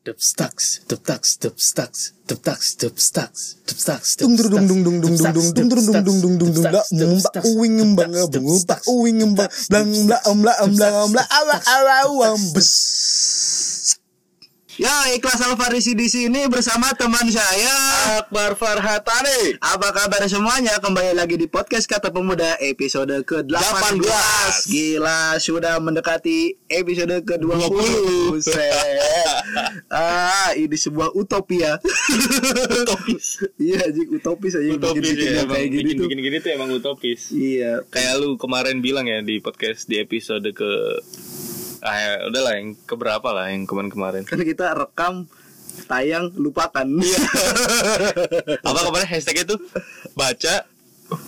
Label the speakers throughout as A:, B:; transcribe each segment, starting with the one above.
A: Dubstaks, dubstaks, dubstaks, dubstaks, dubstaks, dubstaks,
B: Dung dung dung dung dung dung dung dung dung dung dung dung dung dung mbak mbang mbak uwing mbang blang blang blang blang blang awa awa awa bes
C: Ya, Ikhlas Alfarisi di sini bersama teman saya
A: Akbar Farhatani.
C: Apa kabar semuanya? Kembali lagi di podcast Kata Pemuda episode ke-18 Gila, sudah mendekati episode ke-20 Buset. Ah, ini sebuah utopia
A: Utopis.
C: Iya, Jik, utopis aja
A: Utopis
C: bikin-bikin
A: ya, emang
C: kayak gini
A: bikin,
C: tuh
A: bikin gini tuh emang utopis.
C: Iya,
A: Kayak lu kemarin bilang ya di podcast di episode ke ah ya, udahlah yang keberapa lah yang kemarin-kemarin.
C: kan kita rekam tayang lupakan
A: Iya. Apa kemarin hashtagnya tuh baca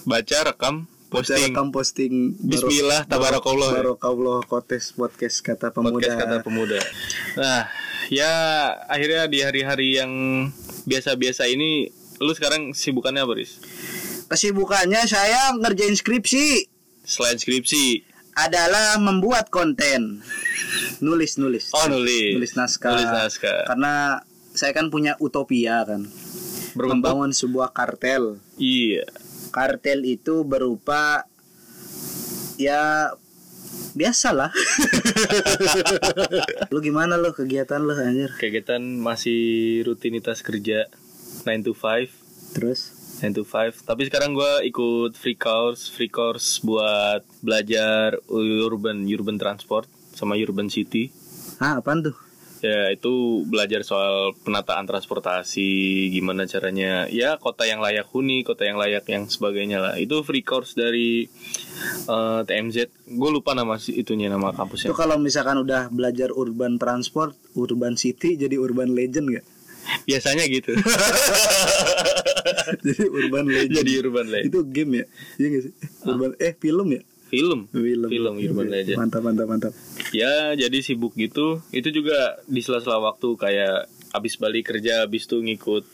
A: baca rekam
C: Baca
A: posting
C: rekam posting
A: Bismillah, tabarakallah.
C: Barakallah kotes podcast kata pemuda
A: podcast kata pemuda. Nah, ya akhirnya di hari-hari yang biasa-biasa ini lu sekarang sibukannya apa, Riz?
C: kesibukannya saya ngerjain skripsi
A: Selain skripsi.
C: Adalah membuat konten. Nulis nulis.
A: Oh, nulis.
C: nulis naskah.
A: Nulis naskah.
C: karena saya kan punya utopia kan.
A: Berbentuk?
C: Membangun sebuah kartel.
A: Iya.
C: kartel itu berupa ya biasalah. Lu gimana lo kegiatan lo anjir?
A: Kegiatan masih rutinitas kerja 9 to 5
C: terus
A: 9 to 5 Tapi sekarang gua ikut free course Free course buat belajar urban urban transport Sama urban city.
C: Ah apaan tuh?
A: Ya itu belajar soal penataan transportasi Gimana caranya Ya kota yang layak huni Kota yang layak yang sebagainya lah. Itu free course dari eh, TMZ Gue lupa nama itunya nama
C: itu
A: kampusnya
C: kalau misalkan udah belajar urban transport urban city jadi urban legend gak
A: Biasanya gitu
C: jadi urban legend.
A: Jadi urban legend.
C: Itu game ya? Iya gak sih? Urban eh film ya?
A: Film.
C: Film.
A: Film urban legend.
C: Mantap mantap mantap.
A: Ya jadi sibuk gitu. Itu juga di sela-sela waktu kayak Abis balik kerja Abis tuh ngikut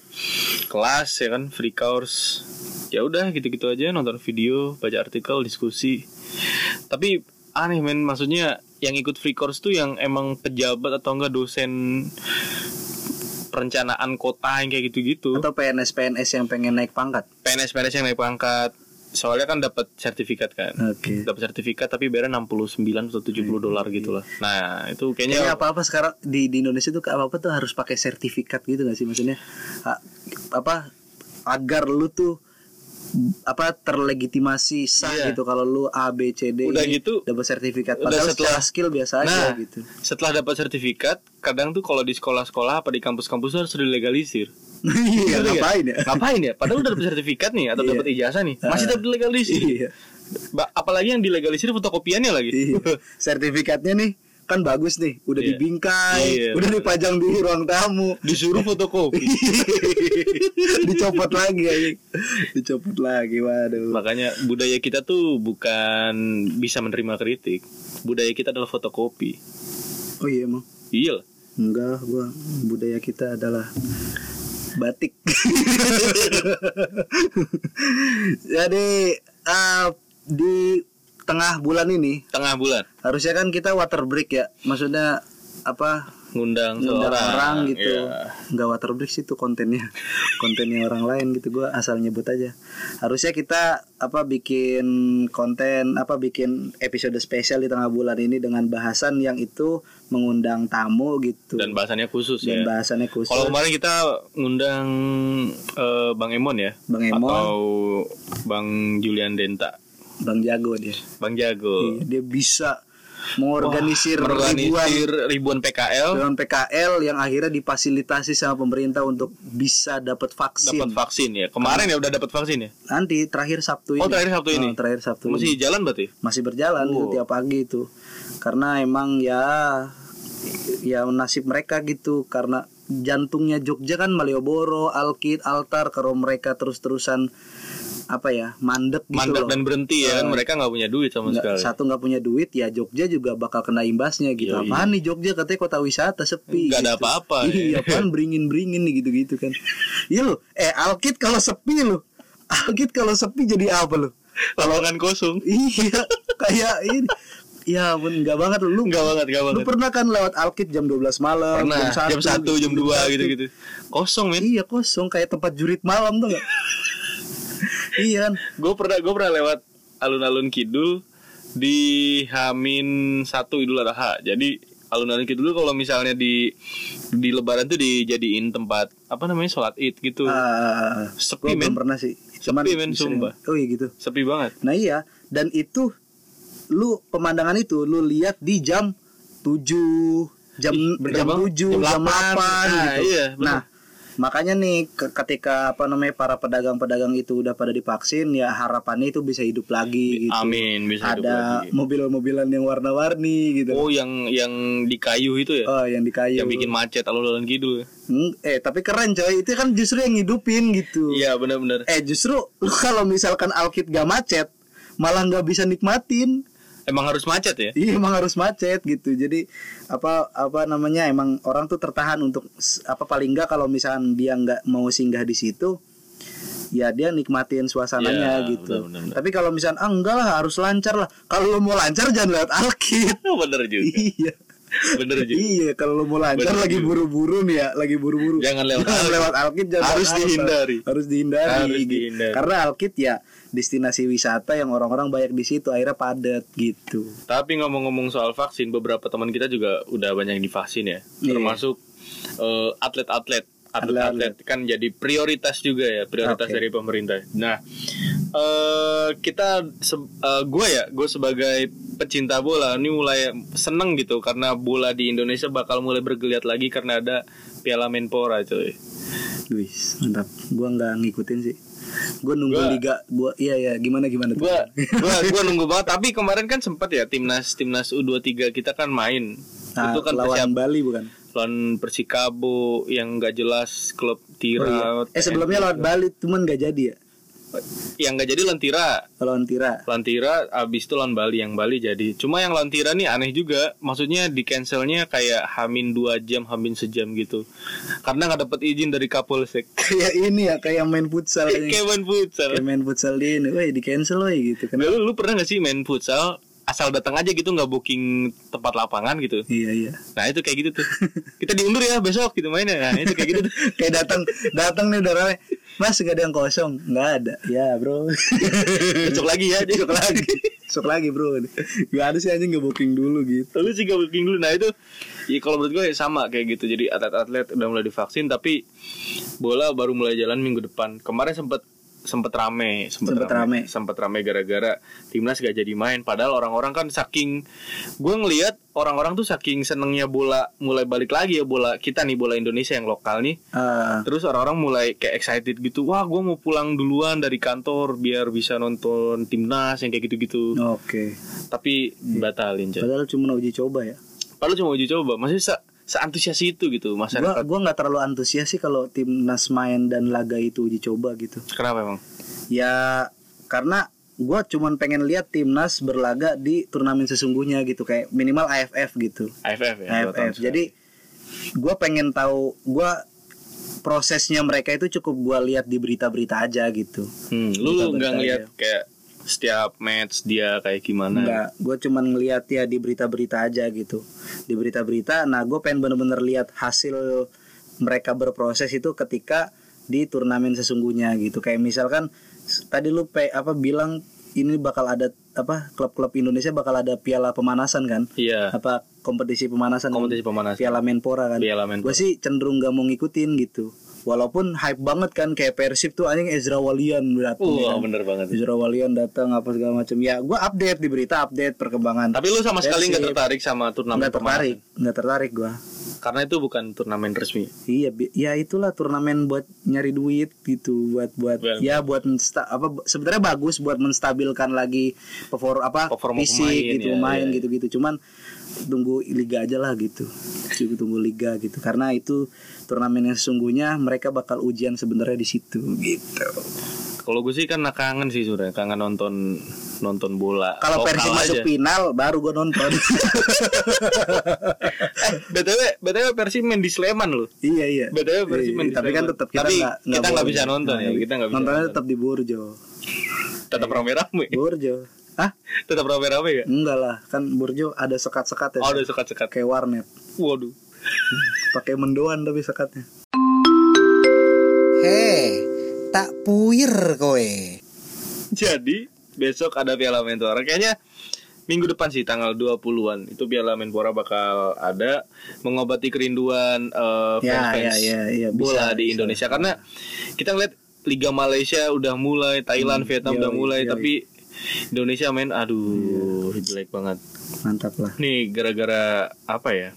A: kelas ya kan? Free course. Ya udah gitu-gitu aja Nonton video Baca artikel Diskusi. Tapi aneh men. Maksudnya yang ikut free course tuh Yang emang pejabat atau enggak dosen Perencanaan kota yang kayak gitu-gitu.
C: Atau PNS PNS yang pengen naik pangkat?
A: PNS-PNS yang naik pangkat. Soalnya kan dapat sertifikat kan.
C: Oke.
A: Dapat sertifikat tapi bayarnya 69 atau 70 dolar gitu lah. Nah, itu
C: Kayaknya
A: kayaknya
C: apa apa sekarang di di Indonesia tuh apa apa tuh harus pakai sertifikat gitu gak sih? Maksudnya A- apa agar lu tuh apa terlegitimasi sah
A: Iya.
C: gitu kalau lu A B C D
A: Udah
C: ini
A: gitu,
C: dapat sertifikat
A: udah
C: padahal
A: setelah-
C: skill biasa
A: Nah,
C: aja gitu
A: setelah dapat sertifikat, kadang tuh kalau di sekolah-sekolah apa di kampus-kampus harus dilegalisir.
C: iya
A: Ngerti nggak?
C: ngapain ya
A: Ngapain ya? Padahal udah dapat sertifikat nih atau
C: Iya.
A: dapat ijazah nih, masih dapat dilegalisir.
C: iya
A: Ba- Apalagi yang dilegalisir fotokopiannya lagi.
C: Iya. sertifikatnya nih kan bagus nih udah
A: Iya.
C: dibingkai
A: Iya,
C: udah dipajang di ruang tamu
A: Disuruh fotokopi.
C: dicopot lagi anjing. dicopot lagi waduh
A: Makanya budaya kita tuh bukan bisa menerima kritik. Budaya kita adalah fotokopi.
C: oh iya emang
A: Iya.
C: Enggak, gua budaya kita adalah batik. Jadi eh, di tengah bulan ini
A: Tengah bulan
C: harusnya kan kita water break ya. Maksudnya apa?
A: ngundang
C: Ngundang
A: seorang
C: orang gitu.
A: Iya.
C: Enggak water break sih itu kontennya. Kontennya orang lain gitu gua asal nyebut aja. Harusnya kita apa bikin konten apa bikin episode spesial di tengah bulan ini dengan bahasan yang itu mengundang tamu gitu.
A: dan bahasannya khusus
C: dan
A: ya.
C: bahasannya khusus.
A: Kalau kemarin kita ngundang eh, Bang Emon ya,
C: Bang Emon,
A: atau Bang Julian Denta,
C: Bang Jago dia.
A: Bang Jago,
C: Iya, dia bisa mengorganisir ribuan
A: organisir ribuan PKL,
C: dengan PKL yang akhirnya difasilitasi sama pemerintah untuk bisa dapat vaksin.
A: dapat vaksin ya. Kemarin ya udah dapat vaksin ya.
C: Nanti terakhir Sabtu ini.
A: Oh, terakhir Sabtu ini?
C: Oh, terakhir Sabtu
A: Masih
C: ini.
A: jalan berarti?
C: Masih berjalan itu
A: Wow.
C: tiap pagi itu. Karena emang ya ya nasib mereka gitu karena jantungnya Jogja kan Malioboro, Alkit, Altar kalau mereka terus-terusan apa ya mandek gitu
A: Mandek
C: loh.
A: dan berhenti ya kan mereka nggak punya duit sama
C: Nggak-
A: sekali.
C: satu nggak punya duit ya Jogja juga bakal kena imbasnya gitu
A: Yoi.
C: apaan nih Jogja katanya kota wisata sepi
A: Nggak ada
C: gitu.
A: apa-apa,
C: iya apaan beringin beringin nih gitu gitu kan iya lo eh Alkit kalau sepi lo Alkit kalau sepi jadi apa lo
A: Lapangan kosong.
C: iya kayak ini Ya pun enggak banget lu.
A: Enggak banget, enggak
C: Lu
A: banget.
C: pernah kan lewat Alkit jam 12 malam,
A: Pernah jam 1, jam 2
C: satu.
A: gitu-gitu. Kosong, men.
C: Iya kosong kayak tempat jurit malam tuh gak? Iya kan.
A: Gue pernah gue pernah lewat alun-alun kidul di Hamin satu Idul Adha. Jadi alun-alun kidul kalau misalnya di di Lebaran tuh dijadiin tempat apa namanya sholat id gitu.
C: Ah,
A: Sepi, men.
C: pernah sih.
A: Sepi, men, sumpah.
C: Oh iya gitu.
A: Sepi banget.
C: Nah iya, dan itu lu pemandangan itu lu lihat di jam 7 jam
A: Ih,
C: jam
A: banget.
C: 7
A: Jam
C: jam 8,
A: 8, nah,
C: gitu.
A: iya, bener.
C: nah, makanya nih ke- ketika apa namanya para pedagang-pedagang itu udah pada divaksin ya harapannya itu bisa hidup lagi gitu.
A: Amin bisa hidup
C: Ada
A: lagi.
C: mobil-mobilan yang warna-warni gitu.
A: Oh yang yang di kayu itu ya?
C: Oh, yang di kayu.
A: Yang bikin macet alun-alun kidul.
C: Hmm, eh tapi keren coy, itu kan justru yang ngidupin gitu.
A: Iya benar-benar.
C: Eh justru lu kalau misalkan Alkit gak macet, malah nggak bisa nikmatin.
A: Emang harus macet ya?
C: Iya emang harus macet gitu. Jadi apa apa namanya emang orang tuh tertahan untuk apa paling enggak kalau misalkan dia nggak mau singgah di situ ya dia nikmatin suasananya
A: Iya,
C: gitu.
A: benar, benar.
C: Tapi kalau misalkan ah enggak lah harus lancar lah. Kalau lo mau lancar jangan lewat Alkit.
A: bener juga.
C: iya.
A: Bener juga.
C: Iya, kalau lo mau lancar
A: Bener
C: lagi buru-buru nih ya, lagi buru-buru.
A: Jangan lewat Alkit.
C: lewat Alkit, jangan
A: Harus dihindari.
C: Harus dihindari.
A: Harus
C: gitu.
A: dihindari.
C: Karena Alkit ya destinasi wisata yang orang-orang banyak di situ akhirnya padat gitu.
A: Tapi ngomong-ngomong soal vaksin, beberapa teman kita juga udah banyak yang divaksin ya.
C: Iya.
A: Termasuk eh, atlet-atlet. Atlet-atlet kan jadi prioritas juga ya, prioritas
C: Oke.
A: dari pemerintah. Nah, eh kita gue ya, gue sebagai pecinta bola ini mulai seneng gitu karena bola di Indonesia bakal mulai bergeliat lagi karena ada Piala Menpora coy.
C: Wih, mantap. Gua nggak ngikutin sih. Gua nunggu
A: Gua-
C: liga. Gua iya ya, gimana gimana tuh?
A: gua gua gua nunggu banget tapi kemarin kan sempat ya timnas timnas U23 kita kan main
C: Nah,
A: itu kan
C: lawan
A: persiap
C: Bali bukan?
A: lawan Persikabo yang nggak jelas klub
C: Oh,
A: Tira
C: iya. Eh sebelumnya lawan Bali cuman nggak jadi ya?
A: Yang nggak jadi lawan Tira
C: Lawan Tira.
A: lawan Tira abis itu lawan Bali yang Bali jadi cuma yang lawan Tira nih aneh juga maksudnya di cancelnya kayak hamin dua jam hamin sejam gitu karena nggak dapet izin dari Kapolsek
C: kayak ini ya, kayak main futsal
A: kayak main futsal
C: Kayak main futsal di ini. Woi, di cancel woi gitu kan.
A: lu, lu pernah nggak sih main futsal asal datang aja gitu nggak booking tempat lapangan gitu.
C: Iya iya.
A: Nah itu kayak gitu tuh. Kita diundur ya besok gitu mainnya. Nah itu kayak gitu tuh.
C: Kayak datang datang nih udah rame. Mas gak ada yang kosong? Nggak ada. Ya bro.
A: Besok lagi ya
C: besok lagi. Besok lagi bro. Gak ada sih anjing nggak booking dulu gitu.
A: Lu sih gak booking dulu. Nah itu ya kalau menurut gue ya sama kayak gitu. Jadi atlet-atlet udah mulai divaksin Tapi bola baru mulai jalan minggu depan. Kemarin sempet sempet rame sempet,
C: Sempet rame.
A: sempet rame gara-gara timnas gak jadi main. Padahal orang-orang kan saking gue ngelihat orang-orang tuh saking senengnya bola mulai balik lagi ya bola kita nih bola Indonesia yang lokal nih.
C: Ah,
A: Terus orang-orang mulai kayak excited gitu Wah gue mau pulang duluan dari kantor Biar bisa nonton timnas yang kayak gitu-gitu.
C: Oke.
A: Tapi batalin coy
C: padahal cuma uji coba ya?
A: Padahal cuma uji coba. Se seantusias itu gitu
C: gua
A: masyarakat
C: gua nggak terlalu antusias sih kalau timnas main dan laga itu uji coba gitu.
A: Kenapa emang?
C: ya karena gua cuman pengen lihat timnas berlaga di turnamen sesungguhnya gitu kayak minimal AFF gitu.
A: AFF ya
C: AFF jadi gua pengen tahu gua prosesnya mereka itu cukup gua lihat di berita-berita aja gitu.
A: Hmm, lu nggak ngeliat
C: aja.
A: kayak setiap match dia kayak gimana?
C: Enggak, gue cuman ngeliat ya di berita-berita aja gitu. Di berita-berita, nah gue pengen bener-bener lihat hasil mereka berproses itu ketika di turnamen sesungguhnya gitu. Kayak misalkan tadi lu pe, apa bilang ini bakal ada apa klub-klub Indonesia bakal ada piala pemanasan kan?
A: Iya.
C: Apa kompetisi pemanasan?
A: Kompetisi pemanasan.
C: Piala Menpora kan?
A: Piala Menpora.
C: Gue sih cenderung gak mau ngikutin gitu. Walaupun hype banget kan kayak Persib tuh anjing Ezra Walian datang ya
A: Wah
C: kan?
A: bener banget.
C: Ezra Walian datang apa segala macam ya gue update di berita update perkembangan
A: Tapi lu sama sekali nggak tertarik sama turnamen
C: nggak tertarik. nggak tertarik gue
A: Karena itu bukan turnamen resmi.
C: iya ya itulah turnamen buat nyari duit gitu buat buat
A: Well.
C: ya buat mensta- apa sebenarnya bagus buat menstabilkan lagi perform apa
A: Performa
C: fisik
A: pemain,
C: gitu
A: ya,
C: main
A: ya.
C: gitu gitu cuman tunggu liga aja lah gitu tunggu tunggu liga gitu karena itu turnamen yang sesungguhnya mereka bakal ujian sebenarnya di situ gitu
A: Kalau gue sih kan kangen sih sudah kangen nonton nonton bola.
C: kalau
A: lokal
C: Persib masuk final baru gue nonton
A: eh, btw btw Persib main di Sleman loh.
C: Iya iya.
A: BTW Persib main di
C: tapi kan tetap kita
A: Tapi
C: nggak
A: kita nggak bisa nonton ya,
C: Nah,
A: kita nggak bisa
C: Nontonnya
A: nonton.
C: tetap di Burjo.
A: Tetap rame-rame.
C: Burjo. Hah?
A: Tetap rame-rame gak?
C: Enggak lah, kan Burjo ada sekat-sekat ya.
A: Oh, udah sekat-sekat.
C: Kayak warnet.
A: Waduh.
C: Pakai mendoan tapi sekatnya.
B: Hei, tak puir kowe.
A: Jadi besok ada Piala Menpora. Kayaknya minggu depan sih tanggal 20-an itu Piala Menpora bakal ada mengobati kerinduan eh,
C: Ya,
A: fans-fans
C: ya, ya, ya, bisa,
A: bola di
C: bisa.
A: Indonesia karena kita ngeliat Liga Malaysia udah mulai, Thailand, Vietnam
C: yoi,
A: udah mulai,
C: yoi.
A: tapi Indonesia main aduh jelek banget.
C: Mantap lah.
A: Nih gara-gara apa ya?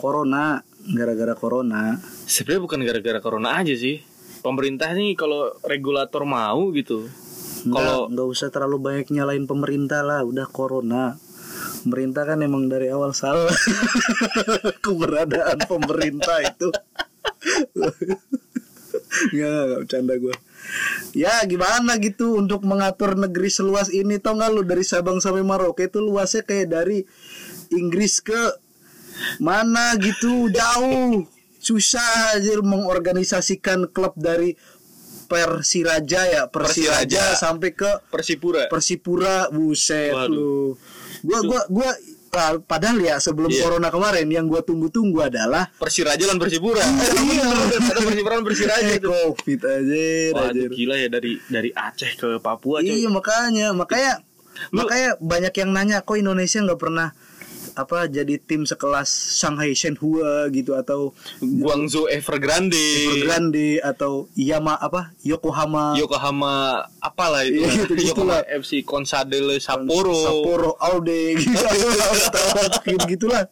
C: Corona, gara-gara corona.
A: Sebenarnya bukan gara-gara corona aja sih. Pemerintah nih kalau regulator mau gitu.
C: Kalau nggak usah terlalu banyak nyalain pemerintah lah, udah corona. Pemerintah kan emang dari awal salah keberadaan pemerintah itu. Nggak, nggak bercanda gue. Ya gimana gitu untuk mengatur negeri seluas ini tau nggak lu dari Sabang sampai Maroke itu luasnya kayak dari Inggris ke mana gitu jauh susah aja mengorganisasikan klub dari Persiraja ya Persiraja,
A: Persiraja.
C: sampai ke
A: Persipura.
C: Persipura buset
A: Waduh.
C: lu gua gua gua ah, padahal ya sebelum
A: Iya.
C: corona kemarin yang gua tunggu-tunggu adalah
A: Persiraja dan Persipura.
C: Iya.
A: Ada Persipura dan Persiraja
C: eh,
A: itu.
C: covid aja
A: Waduh gila ya dari dari Aceh ke Papua.
C: Iya makanya makanya
A: Lu-
C: makanya banyak yang nanya kok Indonesia nggak pernah apa jadi tim sekelas Shanghai Shenhua gitu atau
A: Guangzhou Evergrande.
C: Evergrande atau Yama apa Yokohama
A: Yokohama apalah itu.
C: Iya, gitu-
A: Yokohama
C: gitulah.
A: FC Consadole Sapporo.
C: Sapporo Aude gitu gitu gitulah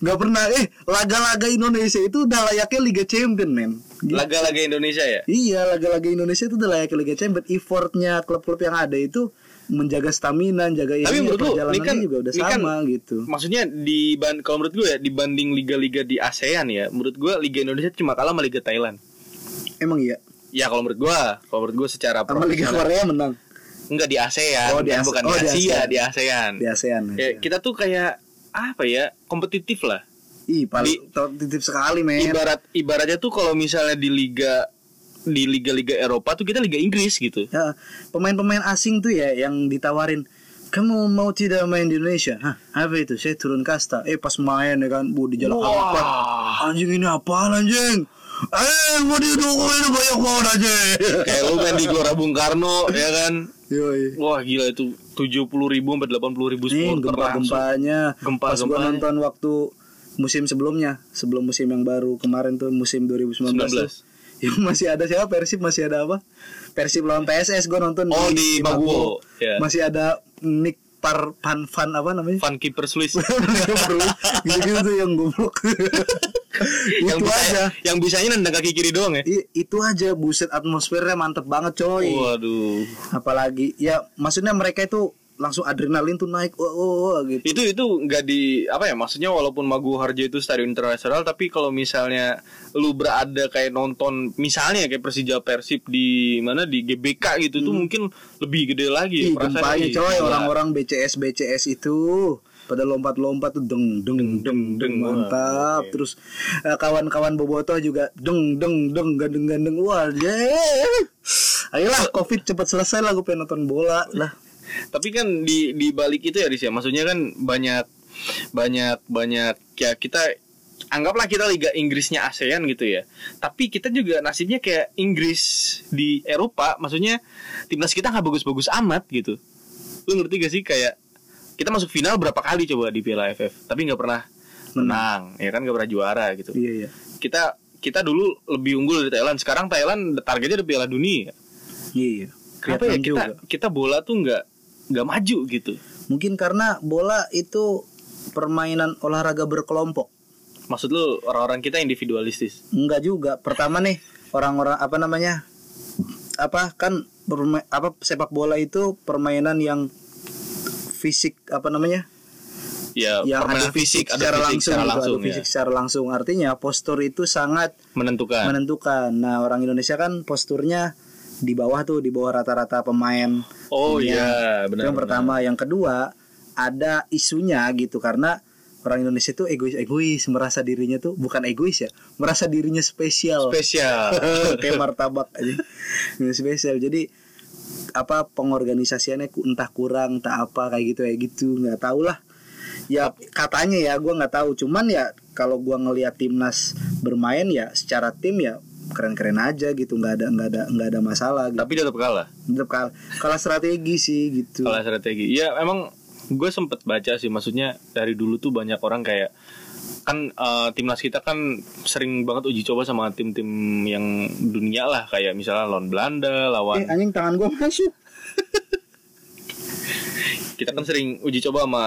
C: nggak pernah eh laga-laga Indonesia itu udah layaknya Liga Champion men Gitu.
A: Laga-laga Indonesia ya.
C: Iya laga-laga Indonesia itu udah layaknya Liga Champion effortnya klub-klub yang ada itu menjaga stamina, jaga
A: Tapi
C: ini
A: menurut lu,
C: perjalanannya
A: ini kan,
C: juga udah
A: ini kan
C: sama gitu.
A: Maksudnya di kalau menurut gue ya dibanding liga-liga di ASEAN ya, menurut gue liga Indonesia cuma kalah sama liga Thailand.
C: Emang iya.
A: Ya kalau menurut gue, kalau menurut gue secara
C: Sama Liga Korea menang
A: enggak di ASEAN,
C: Oh, di
A: kan
C: ASEAN.
A: bukan
C: Oh,
A: di
C: di
A: Asia,
C: ASEAN.
A: di ASEAN.
C: di ASEAN.
A: Ya, kita tuh kayak apa ya kompetitif lah.
C: Ih, paling titip sekali men.
A: Ibarat ibaratnya tuh kalau misalnya di liga di liga-liga Eropa tuh kita liga Inggris gitu.
C: Ya, pemain-pemain asing tuh ya yang ditawarin kamu mau tidak main di Indonesia? Hah, apa itu? Saya turun kasta. Eh pas main ya kan, bu di jalan apa? Anjing ini apaan anjing? Eh, mau didukung ini banyak banget anjing.
A: Kayak lu main di Gelora Bung Karno ya kan.
C: Yoi.
A: Wah gila itu 70 ribu sampai 80 ribu
C: Nih
A: supporter
C: gempa-gempanya
A: Gempa-
C: Pas gua nonton waktu musim sebelumnya Sebelum musim yang baru kemarin tuh musim 2019 tuh.
A: 19.
C: Yang masih ada siapa Persib masih ada apa Persib lawan PSS gue nonton
A: Oh, di Maguwo. Ya.
C: Masih ada Nick Par Pan Fan apa namanya
A: Fun Keeper Swiss
C: Gitu-gitu tuh yang goblok
A: yang
C: Itu
A: bisa
C: aja
A: yang bisanya nendang kaki kiri doang ya.
C: I- Itu aja buset atmosfernya mantep banget coy
A: Waduh.
C: Apalagi ya maksudnya mereka itu langsung adrenalin tuh naik wah, wah, wah, gitu.
A: Itu itu nggak di apa ya maksudnya walaupun Magu Harjo itu stadion internasional tapi kalau misalnya lu berada kayak nonton misalnya kayak Persija Persib di mana di GBK gitu tuh mungkin lebih gede lagi
C: Ih, gempanya coy
A: gila.
C: orang-orang BCS BCS itu. Pada lompat-lompat tuh deng deng deng deng mantap.
A: Wah,
C: terus eh, kawan-kawan bobotoh juga deng deng deng gandeng gandeng wah yeah. ayolah covid cepat selesai lah gue pengen nonton bola lah
A: Tapi kan di di balik itu ya Riz ya, maksudnya kan banyak banyak banyak ya kita anggaplah kita Liga Inggrisnya ASEAN gitu ya. Tapi kita juga nasibnya kayak Inggris di Eropa, maksudnya timnas kita nggak bagus-bagus amat gitu. Lu ngerti gak sih kayak kita masuk final berapa kali coba di Piala AFF, tapi nggak pernah menang, ya kan nggak pernah juara gitu.
C: iya iya
A: Kita kita dulu lebih unggul dari Thailand, sekarang Thailand targetnya udah Piala Dunia.
C: iya
A: Kenapa ya kita
C: juga.
A: kita bola tuh nggak nggak maju gitu.
C: mungkin karena bola itu permainan olahraga berkelompok
A: Maksud lu orang-orang kita individualistis?
C: Enggak juga. Pertama nih orang-orang apa namanya? Apa kan berma- apa sepak bola itu permainan yang fisik apa namanya?
A: Ya,
C: yang ada fisik,
A: ada
C: secara
A: fisik
C: langsung,
A: secara
C: gitu,
A: langsung
C: ada fisik
A: ya.
C: secara langsung. Artinya postur itu sangat
A: menentukan.
C: menentukan. Nah, orang Indonesia kan posturnya di bawah tuh, di bawah rata-rata pemain.
A: oh iya,
C: Itu
A: benar.
C: yang pertama, yang kedua ada isunya gitu karena orang Indonesia tuh egois-egois, merasa dirinya tuh bukan egois ya, merasa dirinya spesial.
A: Spesial.
C: kayak martabak aja Ini spesial jadi apa pengorganisasiannya entah kurang entah apa kayak gitu kayak gitu nggak tahu lah ya katanya ya gua nggak tahu cuman ya kalau gua ngelihat timnas bermain ya secara tim ya keren-keren aja gitu nggak ada nggak ada nggak ada masalah gitu.
A: Tapi tetap kalah.
C: Tetap kalah, kalah strategi sih gitu
A: Kalah strategi. Ya emang gue sempet baca sih maksudnya dari dulu tuh banyak orang kayak kan eh, timnas kita kan sering banget uji coba sama tim-tim yang dunia lah kayak misalnya lawan Belanda,
C: eh
A: lawan
C: anjing tangan gua masuk
A: kita kan sering uji coba sama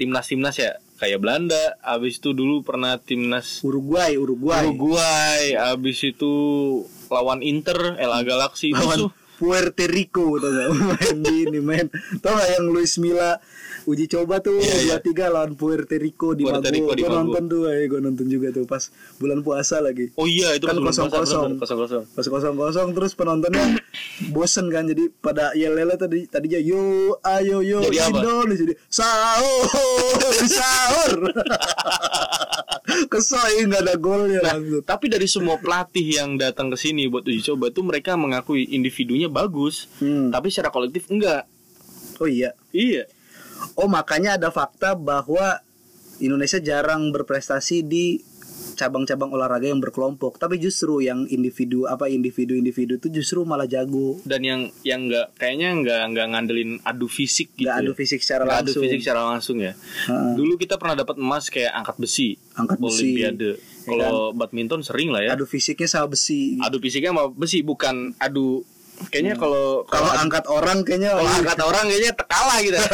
A: timnas-timnas ya. Kayak Belanda, abis itu dulu pernah timnas
C: Uruguay Uruguay.
A: Uruguay, abis itu lawan Inter, LA Galaxy itu
C: lawan Puerto Rico tau gak main di ini main. Tau gak yang Luis Milla uji coba tuh dua tiga lawan Puerto Rico di
A: Puerto Rico di
C: gue nonton tuh eh gue nonton juga tuh pas bulan puasa lagi
A: Oh iya itu
C: Kan
A: puasa,
C: kosong-kosong.
A: bener, kosong-kosong.
C: pas kosong kosong terus penontonnya bosen kan jadi pada yel yel tadi tadinya yo ayo yo
A: Jadi?
C: Indonesia jadi sahur sahur kesel nggak ada golnya langsung
A: Tapi dari semua pelatih yang datang ke sini buat uji coba tuh mereka mengakui individunya bagus,
C: Hmm.
A: tapi secara kolektif enggak.
C: oh iya
A: Iya.
C: Oh makanya ada fakta bahwa Indonesia jarang berprestasi di cabang-cabang olahraga yang berkelompok, tapi justru yang individu apa individu-individu itu justru malah jago.
A: Dan yang yang enggak kayaknya enggak enggak ngandelin adu fisik gitu.
C: Gak adu
A: ya.
C: fisik secara
A: Nggak adu
C: langsung.
A: fisik secara langsung ya.
C: Heeh.
A: Dulu kita pernah dapat emas kayak angkat besi,
C: Angkat besi.
A: olimpiade.
C: Ya
A: Kalau badminton sering lah ya.
C: Adu fisiknya sama besi.
A: Adu fisiknya sama besi bukan adu kayaknya kalau.
C: Kalau angkat orang kayaknya
A: kalau angkat orang kayaknya kalah gitu.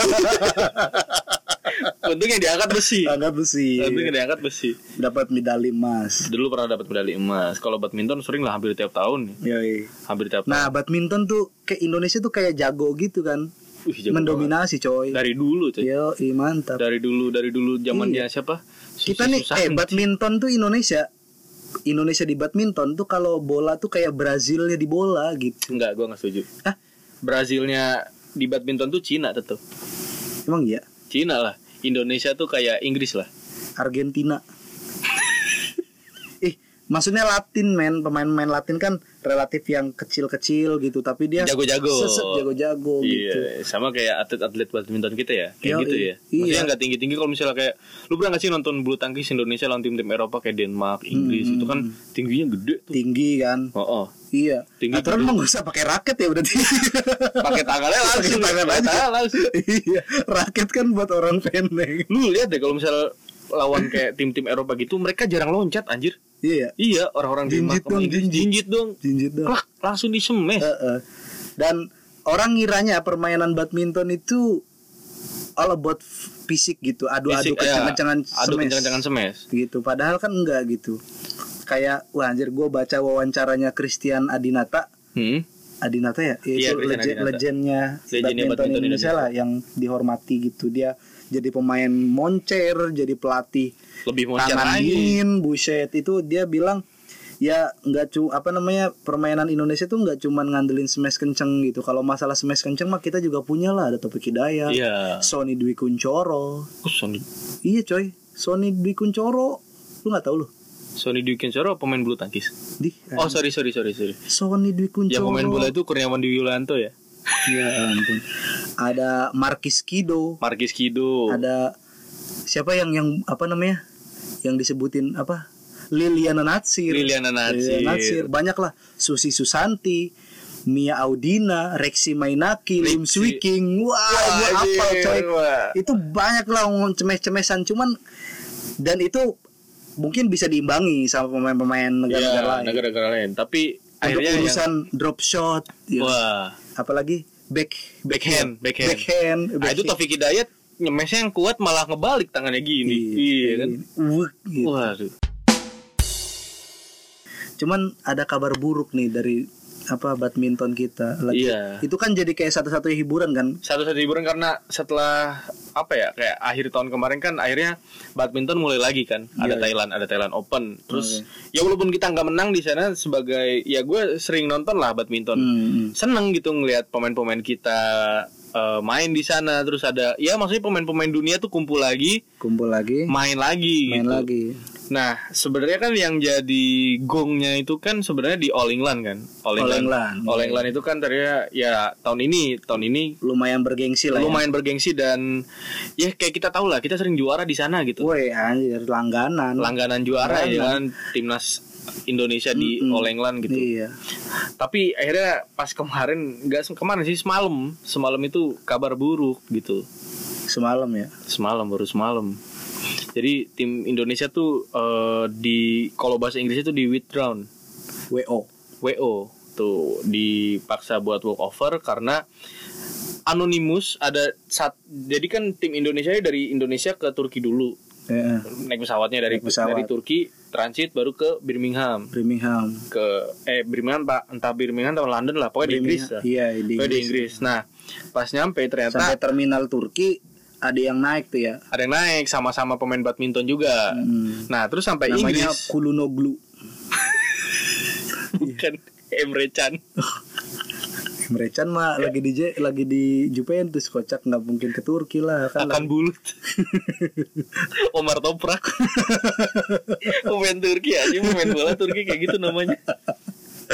A: Untungnya diangkat besi.
C: angkat besi.
A: Untungnya diangkat besi.
C: Dapat medali emas.
A: Dulu pernah dapat medali emas. Kalau badminton sering lah hampir tiap tahun.
C: Yoi.
A: Hampir tiap
C: Nah,
A: tahun.
C: badminton tuh kayak Indonesia tuh kayak jago gitu kan.
A: Wih, jago
C: Mendominasi coy.
A: dari dulu cuy.
C: Yo, mantap.
A: Dari dulu dari dulu zamannya siapa?
C: kita
A: Susi
C: nih eh badminton tuh Indonesia Indonesia di badminton tuh kalau bola tuh kayak Brazilnya di bola gitu
A: Enggak, gua nggak setuju.
C: Hah?
A: Brazilnya di badminton tuh Cina tetep.
C: emang iya
A: Cina lah. Indonesia tuh kayak Inggris lah.
C: Argentina ih maksudnya Latin men pemain-pemain Latin kan relatif yang kecil-kecil gitu tapi dia
A: Jago-jago.
C: seset jago-jago gitu
A: Iya, sama kayak atlet-atlet badminton kita ya, kayak
C: Yoi.
A: gitu ya.
C: Iya.
A: Maksudnya nggak tinggi-tinggi kalau misalnya kayak lu pernah nggak sih nonton bulu tangkis Indonesia lawan tim-tim Eropa kayak Denmark, Inggris
C: Hmm.
A: itu kan tingginya gede tuh.
C: tinggi kan
A: Oh, oh.
C: iya
A: Tinggi
C: aturan mah nggak usah pakai raket ya berarti
A: pakai tangannya langsung,
C: Pakai tangan aja.
A: langsung.
C: iya raket kan buat orang pendek
A: Lu lihat deh kalau misalnya lawan kayak tim-tim Eropa gitu, mereka jarang loncat anjir.
C: Iya
A: Iya, orang-orang
C: Jinjit
A: Denmark sama
C: dong, jinjit.
A: jinjit dong.
C: jinjit dong
A: Klak, langsung disemes.
C: Heeh. Dan orang ngiranya permainan badminton itu all about fisik gitu, adu-adu
A: Fisik, ya.
C: kencang-kencangan
A: Adu
C: semes.
A: kencang-kencangan semes.
C: gitu. Padahal kan enggak gitu. Kayak wah anjir gue baca wawancaranya Christian Adinata.
A: Hmm.
C: Adinata ya,
A: Iya,
C: itu legend, Legendnya badminton,
A: badminton
C: Indonesia,
A: Indonesia.
C: lah yang dihormati gitu. Dia jadi pemain moncer, jadi pelatih
A: Lebih moncer
C: tangan
A: lagi.
C: dingin, buset itu dia bilang ya nggak cu apa namanya permainan Indonesia tuh nggak cuman ngandelin smash kenceng gitu. Kalau masalah smash kenceng mah kita juga punya lah ada Topik Hidayat,
A: Iya.
C: Sony Dwi Kuncoro.
A: Oh, Sony
C: Iya coy, Sony Dwi Kuncoro. Lu nggak tahu lu?
A: Sony Dwi Kencoro pemain bulu tangkis.
C: Di.
A: Oh, sorry sorry sorry sorry.
C: Sony Dwi Kuncoro.
A: Yang pemain bola itu Kurniawan Dwi Yulianto ya.
C: Ya ampun. Ada Markis Kido.
A: Markis Kido.
C: Ada siapa yang yang apa namanya? Yang disebutin apa? Liliana Natsir.
A: Liliana Natsir.
C: Liliana Natsir. Banyak lah. Susi Susanti, Mia Audina, Rexi Mainaki, Lim
A: Rexi.
C: Swiking. Wah,
A: Wah, anjir,
C: coy.
A: wah.
C: Itu banyak lah cemes-cemesan cuman dan itu mungkin bisa diimbangi sama pemain-pemain negara-negara
A: Iya,
C: lain.
A: negara-negara lain. Tapi
C: Untuk
A: akhirnya yang
C: urusan drop shot, ya.
A: wah,
C: apalagi back
A: backhand, backhand.
C: backhand,
A: Ah, itu
C: backhand.
A: Taufik Hidayat nyemesnya yang kuat malah ngebalik tangannya gini. Iya, kan.
C: Wuk, gitu.
A: Waduh.
C: Cuman ada kabar buruk nih dari apa badminton kita lagi.
A: Iya.
C: Itu kan jadi kayak satu-satunya hiburan kan.
A: Satu-satu hiburan karena setelah apa ya kayak akhir tahun kemarin kan akhirnya badminton mulai lagi kan ada
C: Iya.
A: Thailand ada Thailand Open terus ya walaupun kita nggak menang di sana sebagai ya gue sering nonton lah badminton
C: Hmm.
A: seneng gitu ngelihat pemain-pemain kita eh, main di sana terus ada ya maksudnya pemain-pemain dunia tuh kumpul lagi
C: Kumpul lagi,
A: main lagi
C: main
A: gitu.
C: lagi.
A: Nah, sebenarnya kan yang jadi gongnya itu kan sebenarnya di All England kan. All
C: All
A: England.
C: England.
A: All England itu kan ternyata ya tahun ini, tahun ini
C: lumayan bergengsi lah.
A: lumayan bergengsi dan ya kayak kita tahu lah kita sering juara di sana
C: Ya.
A: gitu.
C: Woi anjir langganan.
A: Langganan juara ya kan timnas Indonesia di
C: Mm-mm.
A: All England gitu.
C: Iya.
A: Tapi akhirnya pas kemarin nggak kemarin sih semalam, semalam itu kabar buruk gitu.
C: Semalam ya.
A: Semalam baru semalam. Jadi tim Indonesia tuh eh, di kalau bahasa Inggrisnya tuh di withdrawn.
C: WO.
A: WO tuh dipaksa buat walk over karena anonimus ada saat jadi kan tim Indonesia dari Indonesia ke Turki dulu
C: Iya.
A: naik pesawatnya dari
C: Naik pesawat.
A: dari Turki transit baru ke Birmingham
C: Birmingham.
A: ke eh Birmingham pak entah Birmingham atau London lah pokoknya di Inggris lah
C: Iya di
A: pokoknya di
C: Inggris.
A: Inggris nah pas nyampe ternyata
C: Sampai terminal Turki ada yang naik tuh ya.
A: ada yang naik sama-sama pemain badminton juga
C: Hmm.
A: nah terus sampai
C: Namanya
A: Inggris
C: Kulunoglu.
A: bukan Emre Can
C: Emre Can mah lagi di lagi di Juventus kocak nggak mungkin ke Turki lah kan.
A: akan bulut Omar Toprak pemain Turki aja pemain bola Turki kayak gitu namanya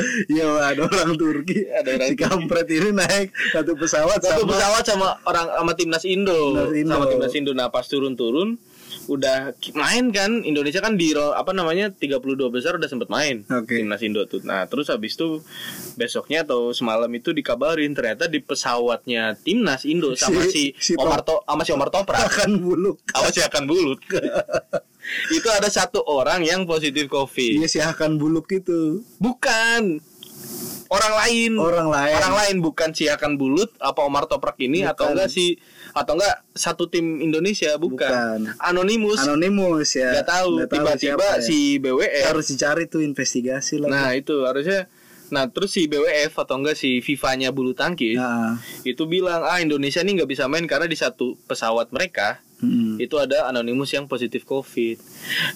C: Iya ada orang Turki.
A: Ada orang
C: si kampret ini naik satu pesawat
A: satu
C: sama
A: pesawat sama orang sama timnas Indo,
C: Timnas Indo.
A: sama timnas Indo nah pas turun-turun udah main kan Indonesia kan di apa namanya 32 besar udah sempet main
C: Oke.
A: timnas Indo tuh nah terus habis itu besoknya atau semalam itu dikabarin ternyata di pesawatnya timnas Indo sama si,
C: Si- si
A: Omar To sama si Omar Toprak
C: akan buluk.
A: sama si akan bulut itu ada satu orang yang positif covid
C: Dia sih akan buluk itu.
A: bukan orang lain
C: Orang lain.
A: orang lain bukan si akan bulut apa Omar Toprak ini
C: Bukan.
A: atau enggak si atau enggak satu tim Indonesia bukan,
C: Bukan.
A: anonimus
C: Anonimus ya.
A: nggak tahu tiba-tiba
C: ya.
A: si BWF
C: harus dicari tuh investigasi lah.
A: nah itu harusnya nah terus si BWF atau enggak si FIFA-nya bulu tangkis
C: Nah,
A: itu bilang ah Indonesia nih nggak bisa main karena di satu pesawat mereka
C: hmm.
A: itu ada anonimus yang positif covid.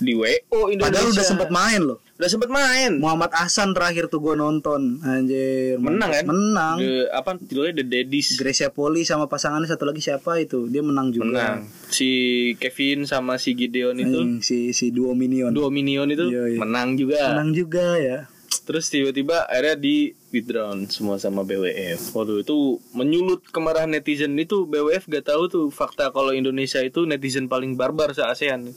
A: Di WO Indonesia.
C: Padahal udah sempat main loh.
A: udah sempet main.
C: Muhammad Hasan terakhir tuh gue nonton Anjir.
A: Menang kan?
C: Menang.
A: The- apa judulnya The Daddies.
C: Gracia Poli sama pasangannya satu lagi siapa itu? Dia menang juga.
A: Menang. Si Kevin sama si Gideon itu?
C: Anjing, Si si duo minion
A: dua minion itu
C: Iya, iya.
A: menang juga.
C: Menang juga ya
A: terus tiba-tiba akhirnya di withdrawn semua sama BWF waduh itu menyulut kemarahan netizen itu. BWF gak tahu tuh fakta kalau Indonesia itu netizen paling barbar se ASEAN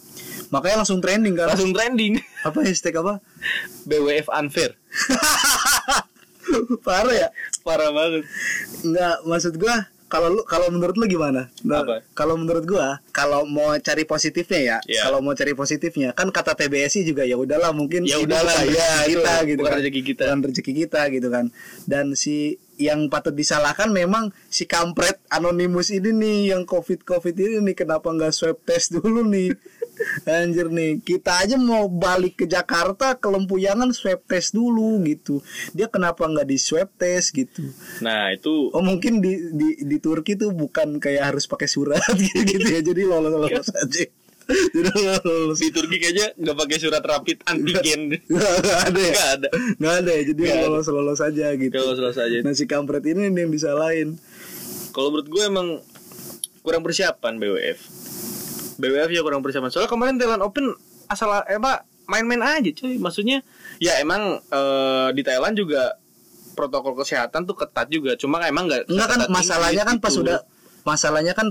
C: Makanya langsung trending kan?
A: Langsung trending.
C: Apa hashtag apa?
A: BWF unfair.
C: Parah ya?
A: Parah banget.
C: Enggak maksud gua kalau lu kalau menurut lu gimana? Nah? Kalau menurut gua, kalau mau cari positifnya ya,
A: Iya.
C: kalau mau cari positifnya kan kata TBSI juga ya udahlah mungkin
A: Ya udahlah, ya,
C: rezeki
A: itu
C: kita gitu
A: bukan
C: kan.
A: rezeki kita.
C: Bukan rezeki kita gitu kan. Dan si yang patut disalahkan memang si kampret anonimus ini nih yang covid covid ini nih kenapa nggak swab test dulu nih anjir nih kita aja mau balik ke Jakarta ke Lempuyangan swab test dulu gitu dia kenapa nggak di swab test gitu
A: nah itu
C: Oh mungkin di di di Turki tuh bukan kayak harus pakai surat gitu, gitu ya jadi lolos lolos aja. Jadi lolos.
A: di Turki kayaknya nggak pakai surat rapid antigen
C: Nggak ada ya.
A: nggak ada
C: Nggak ada ya. Jadi lolos lolos aja gitu.
A: kalau selesai aja
C: Nah si kampret ini nih yang disalahin.
A: Kalau menurut gue emang kurang persiapan BWF. BWF ya kurang persiapan. Soalnya kemarin Thailand Open asal eh, apa main-main aja cuy. Maksudnya ya emang eh, di Thailand juga protokol kesehatan tuh ketat juga. Cuma emang nggak
C: Enggak kan masalahnya
A: Inggris
C: kan pas
A: gitu.
C: udah masalahnya kan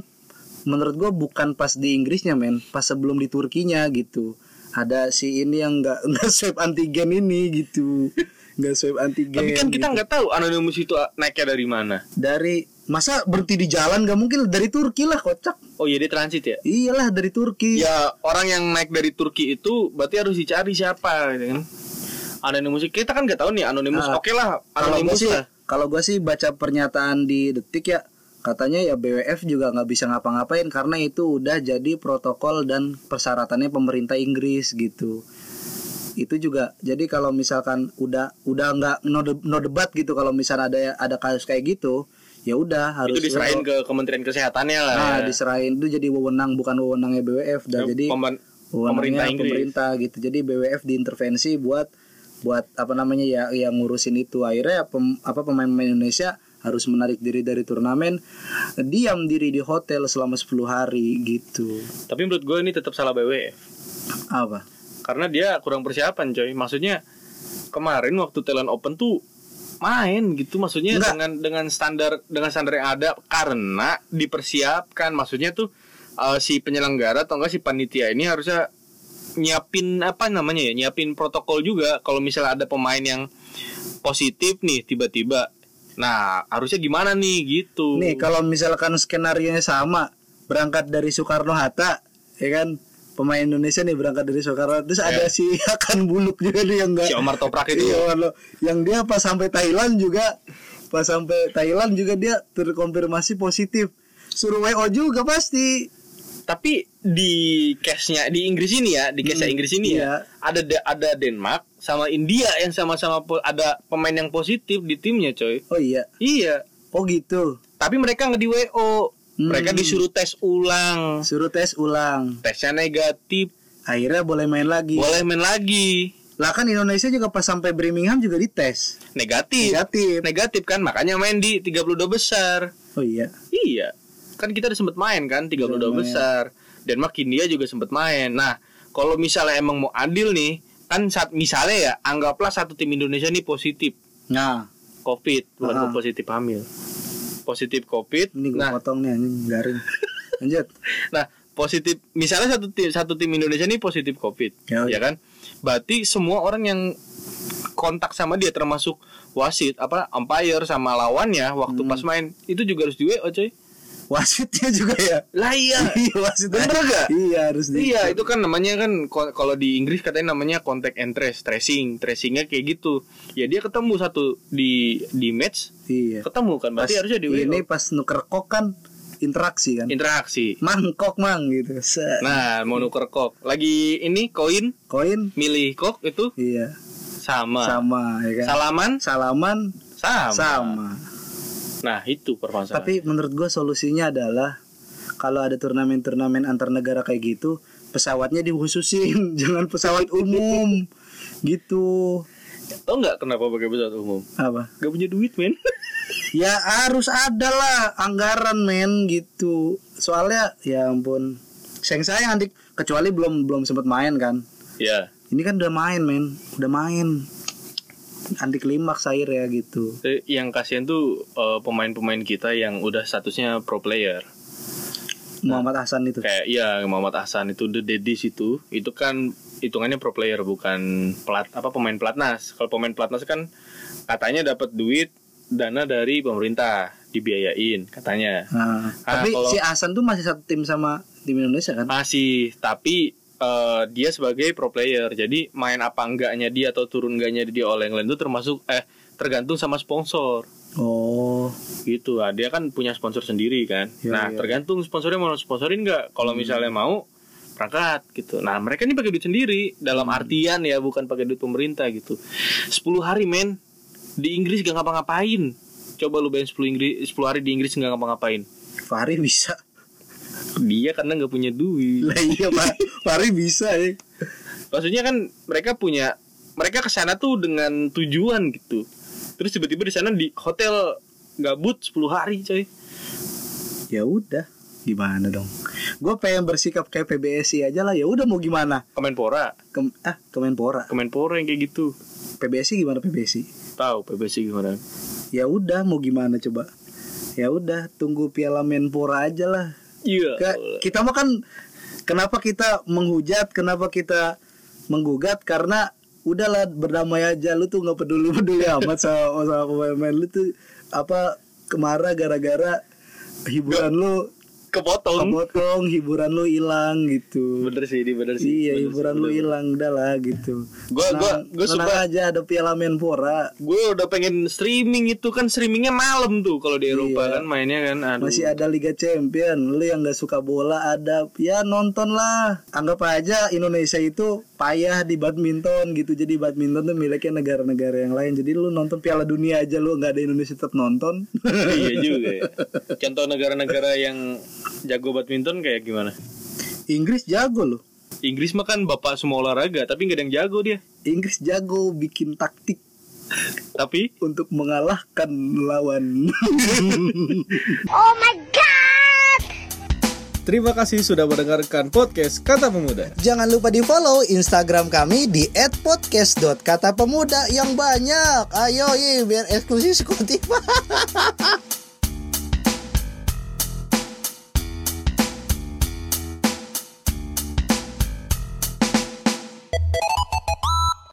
C: menurut gua bukan pas di Inggrisnya men, pas sebelum di Turkinya gitu. Ada si ini yang nggak nggak swab antigen ini gitu. Nggak swab antigen.
A: Tapi kan kita
C: gitu.
A: nggak tahu anonimus itu naiknya dari mana.
C: dari masa berhenti di jalan gak mungkin dari Turki lah kocak.
A: Oh iya dia transit ya.
C: Iyalah dari Turki.
A: Ya orang yang naik dari Turki itu berarti harus dicari siapa gitu kan. Anonimus kita kan nggak tahu nih anonimus.
C: Ah,
A: Oke lah
C: kalau gue
A: anonimus
C: sih
A: lah.
C: kalau gue sih baca pernyataan di detik ya katanya ya BWF juga nggak bisa ngapa-ngapain karena itu udah jadi protokol dan persyaratannya pemerintah Inggris gitu itu juga jadi kalau misalkan udah udah nggak no, de- no debat gitu kalau misalnya ada ada kasus kayak gitu ya udah harus
A: itu diserahin ke Kementerian Kesehatannya lah.
C: nah
A: ya.
C: diserahin itu jadi wewenang bukan wewenangnya BWF dan
A: Ya,
C: jadi
A: pemerintah Inggris.
C: pemerintah gitu jadi BWF diintervensi buat buat apa namanya ya yang ngurusin itu akhirnya pem- apa pemain-pemain Indonesia harus menarik diri dari turnamen diam diri di hotel selama 10 hari gitu
A: Tapi menurut gue ini tetap salah BWF.
C: apa
A: karena dia kurang persiapan coy maksudnya kemarin waktu Thailand Open tuh main gitu maksudnya
C: Enggak.
A: dengan dengan standar dengan standar yang ada karena dipersiapkan maksudnya tuh eh, si penyelenggara atau enggak si panitia ini harusnya nyiapin apa namanya ya nyiapin protokol juga kalau misalnya ada pemain yang positif nih tiba-tiba nah harusnya gimana nih gitu
C: Nih kalau misalkan skenario nya sama berangkat dari Soekarno Hatta, ya kan? Pemain Indonesia nih berangkat dari Soekarno terus ada si Akan Buluk juga nih yang enggak
A: si Omar Toprak itu
C: Iya, yang dia pas sampai Thailand juga pas sampai Thailand juga dia terkonfirmasi positif. Suruh WO juga pasti.
A: Tapi di case-nya di Inggris ini ya, di case
C: Hmm,
A: Inggris ini
C: iya.
A: ya, ada ada Denmark sama India yang sama-sama ada pemain yang positif di timnya, coy.
C: Oh iya.
A: Iya.
C: Oh gitu.
A: Tapi mereka nggak di WO.
C: Hmm.
A: Mereka disuruh tes ulang.
C: Suruh tes ulang.
A: Tesnya negatif,
C: Akhirnya boleh main lagi.
A: boleh main lagi.
C: Lah kan Indonesia juga pas sampai Birmingham juga dites.
A: Negatif.
C: Negatif.
A: Negatif kan, makanya main di 32 besar.
C: Oh iya.
A: Iya. Kan kita udah sempet main kan 32
C: Udah main.
A: besar. Denmark India juga sempet main. Nah, kalau misalnya emang mau adil nih, kan saat misalnya ya anggaplah satu tim Indonesia nih positif
C: Nah,
A: COVID, bukan
C: Ah.
A: positif hamil. Positif COVID.
C: ini gue
A: Nah,
C: potong nih anjing garing. Lanjut.
A: nah positif misalnya satu tim satu tim Indonesia nih positif COVID,
C: Ya,
A: ya kan? Berarti semua orang yang kontak sama dia termasuk wasit apa umpire sama lawannya waktu
C: Hmm.
A: pas main itu juga harus di WO coy.
C: Wasitnya juga ya.
A: Lah iya.
C: Iya wasitnya.
A: Bener gak?
C: Iya harus di.
A: Iya itu kan namanya kan kalau di Inggris katanya namanya contact and trace tracing tracingnya kayak gitu ya dia ketemu satu di di match
C: Iya.
A: ketemu kan berarti
C: Pas
A: harusnya di
C: Ini pas nuker kok kan interaksi kan.
A: interaksi
C: Mangkok mang gitu. Set.
A: nah mau nuker kok lagi ini koin
C: Koin.
A: milih kok itu
C: Iya.
A: sama,
C: Sama ya kan.
A: salaman
C: Salaman
A: sama.
C: sama.
A: Nah itu permasalahan
C: Tapi menurut gua solusinya adalah kalau ada turnamen-turnamen antar negara kayak gitu, pesawatnya dikhususin, jangan pesawat umum. gitu.
A: tau nggak kenapa pakai pesawat umum
C: Apa?
A: Gak punya duit men
C: Ya harus ada lah anggaran men gitu. Soalnya ya ampun. Sayang sayang Andik kecuali belum belum sempat main kan.
A: ya
C: Ini kan udah main men, udah main. Andik klimaks air ya gitu.
A: Eh, yang kasihan tuh eh, pemain-pemain kita yang udah statusnya pro player
C: Muhammad Hasan itu.
A: kayak iya Muhammad Hasan itu The Dedis itu itu kan hitungannya pro player bukan pelat apa pemain pelatnas kalau pemain pelatnas kan katanya dapat duit dana dari pemerintah dibiayain katanya
C: Nah,
A: Ah,
C: tapi
A: kalau-
C: si Hasan tuh masih satu tim sama tim Indonesia kan?
A: masih tapi eh, dia sebagai pro player. Jadi main apa enggaknya dia atau turun enggaknya dia oleh England itu termasuk eh tergantung sama sponsor.
C: Oh,
A: gitu. Lah dia kan punya sponsor sendiri kan?
C: Iya,
A: nah
C: iya.
A: tergantung sponsornya mau sponsorin nggak kalau misalnya mau berangkat gitu. Nah mereka ini pakai duit sendiri. Dalam artian ya bukan pakai duit pemerintah gitu. 10 hari men. Di Inggris gak ngapa-ngapain. Coba lu bayangin 10 Inggris 10 hari di Inggris nggak ngapa-ngapain.
C: Fahri bisa.
A: Dia karena nggak punya duit
C: Lah iya Pak, Fahri bisa ya.
A: maksudnya kan mereka punya mereka ke sana tuh dengan tujuan gitu terus tiba-tiba di sana di hotel gabut 10 hari coy
C: Ya udah, gimana dong? Gue pengen bersikap kayak PBSI aja lah. Ya udah mau gimana?
A: Kemenpora
C: Kem ah Kemenpora.
A: Kemenpora yang kayak gitu
C: PBSI gimana PBSI?
A: tahu PBC gimana
C: Ya udah mau gimana coba? Ya udah tunggu Piala Menpora aja lah.
A: Iya
C: kita mah kan kenapa kita menghujat, kenapa kita menggugat? Karena udahlah berdamai aja. Lu tuh nggak peduli peduli amat sama sama pemain lu tuh apa kemarah gara-gara hiburan lu
A: kepotong.
C: Kepotong hiburan lu hilang gitu.
A: Bener sih ini bener sih.
C: Iya
A: Bener
C: hiburan
A: sih,
C: lu hilang udah lah gitu.
A: Gua- gua-
C: Senang-
A: gua
C: senang
A: suka-
C: aja ada Piala Menpora.
A: Gue udah pengen streaming itu kan streamingnya malam tuh kalau di Eropa
C: Iya.
A: kan mainnya kan. Aduh.
C: Masih ada Liga Champion. Lu yang gak suka bola ada. Ya nonton lah. Anggap aja Indonesia itu payah di badminton gitu. Jadi badminton tuh miliknya negara-negara yang lain. Jadi lu nonton Piala Dunia aja lu nggak ada Indonesia tetap nonton.
A: Iya juga ya. Contoh negara-negara yang jago badminton kayak gimana
C: Inggris jago loh
A: Inggris mah kan bapak semua olahraga tapi nggak ada yang jago dia
C: Inggris jago bikin taktik
A: tapi
C: untuk mengalahkan lawan
D: Oh my god!
A: Terima kasih sudah mendengarkan podcast Kata Pemuda.
C: Jangan lupa di follow Instagram kami di @podcast.katapemuda yang banyak. Ayo, ye, biar eksklusif Spotify.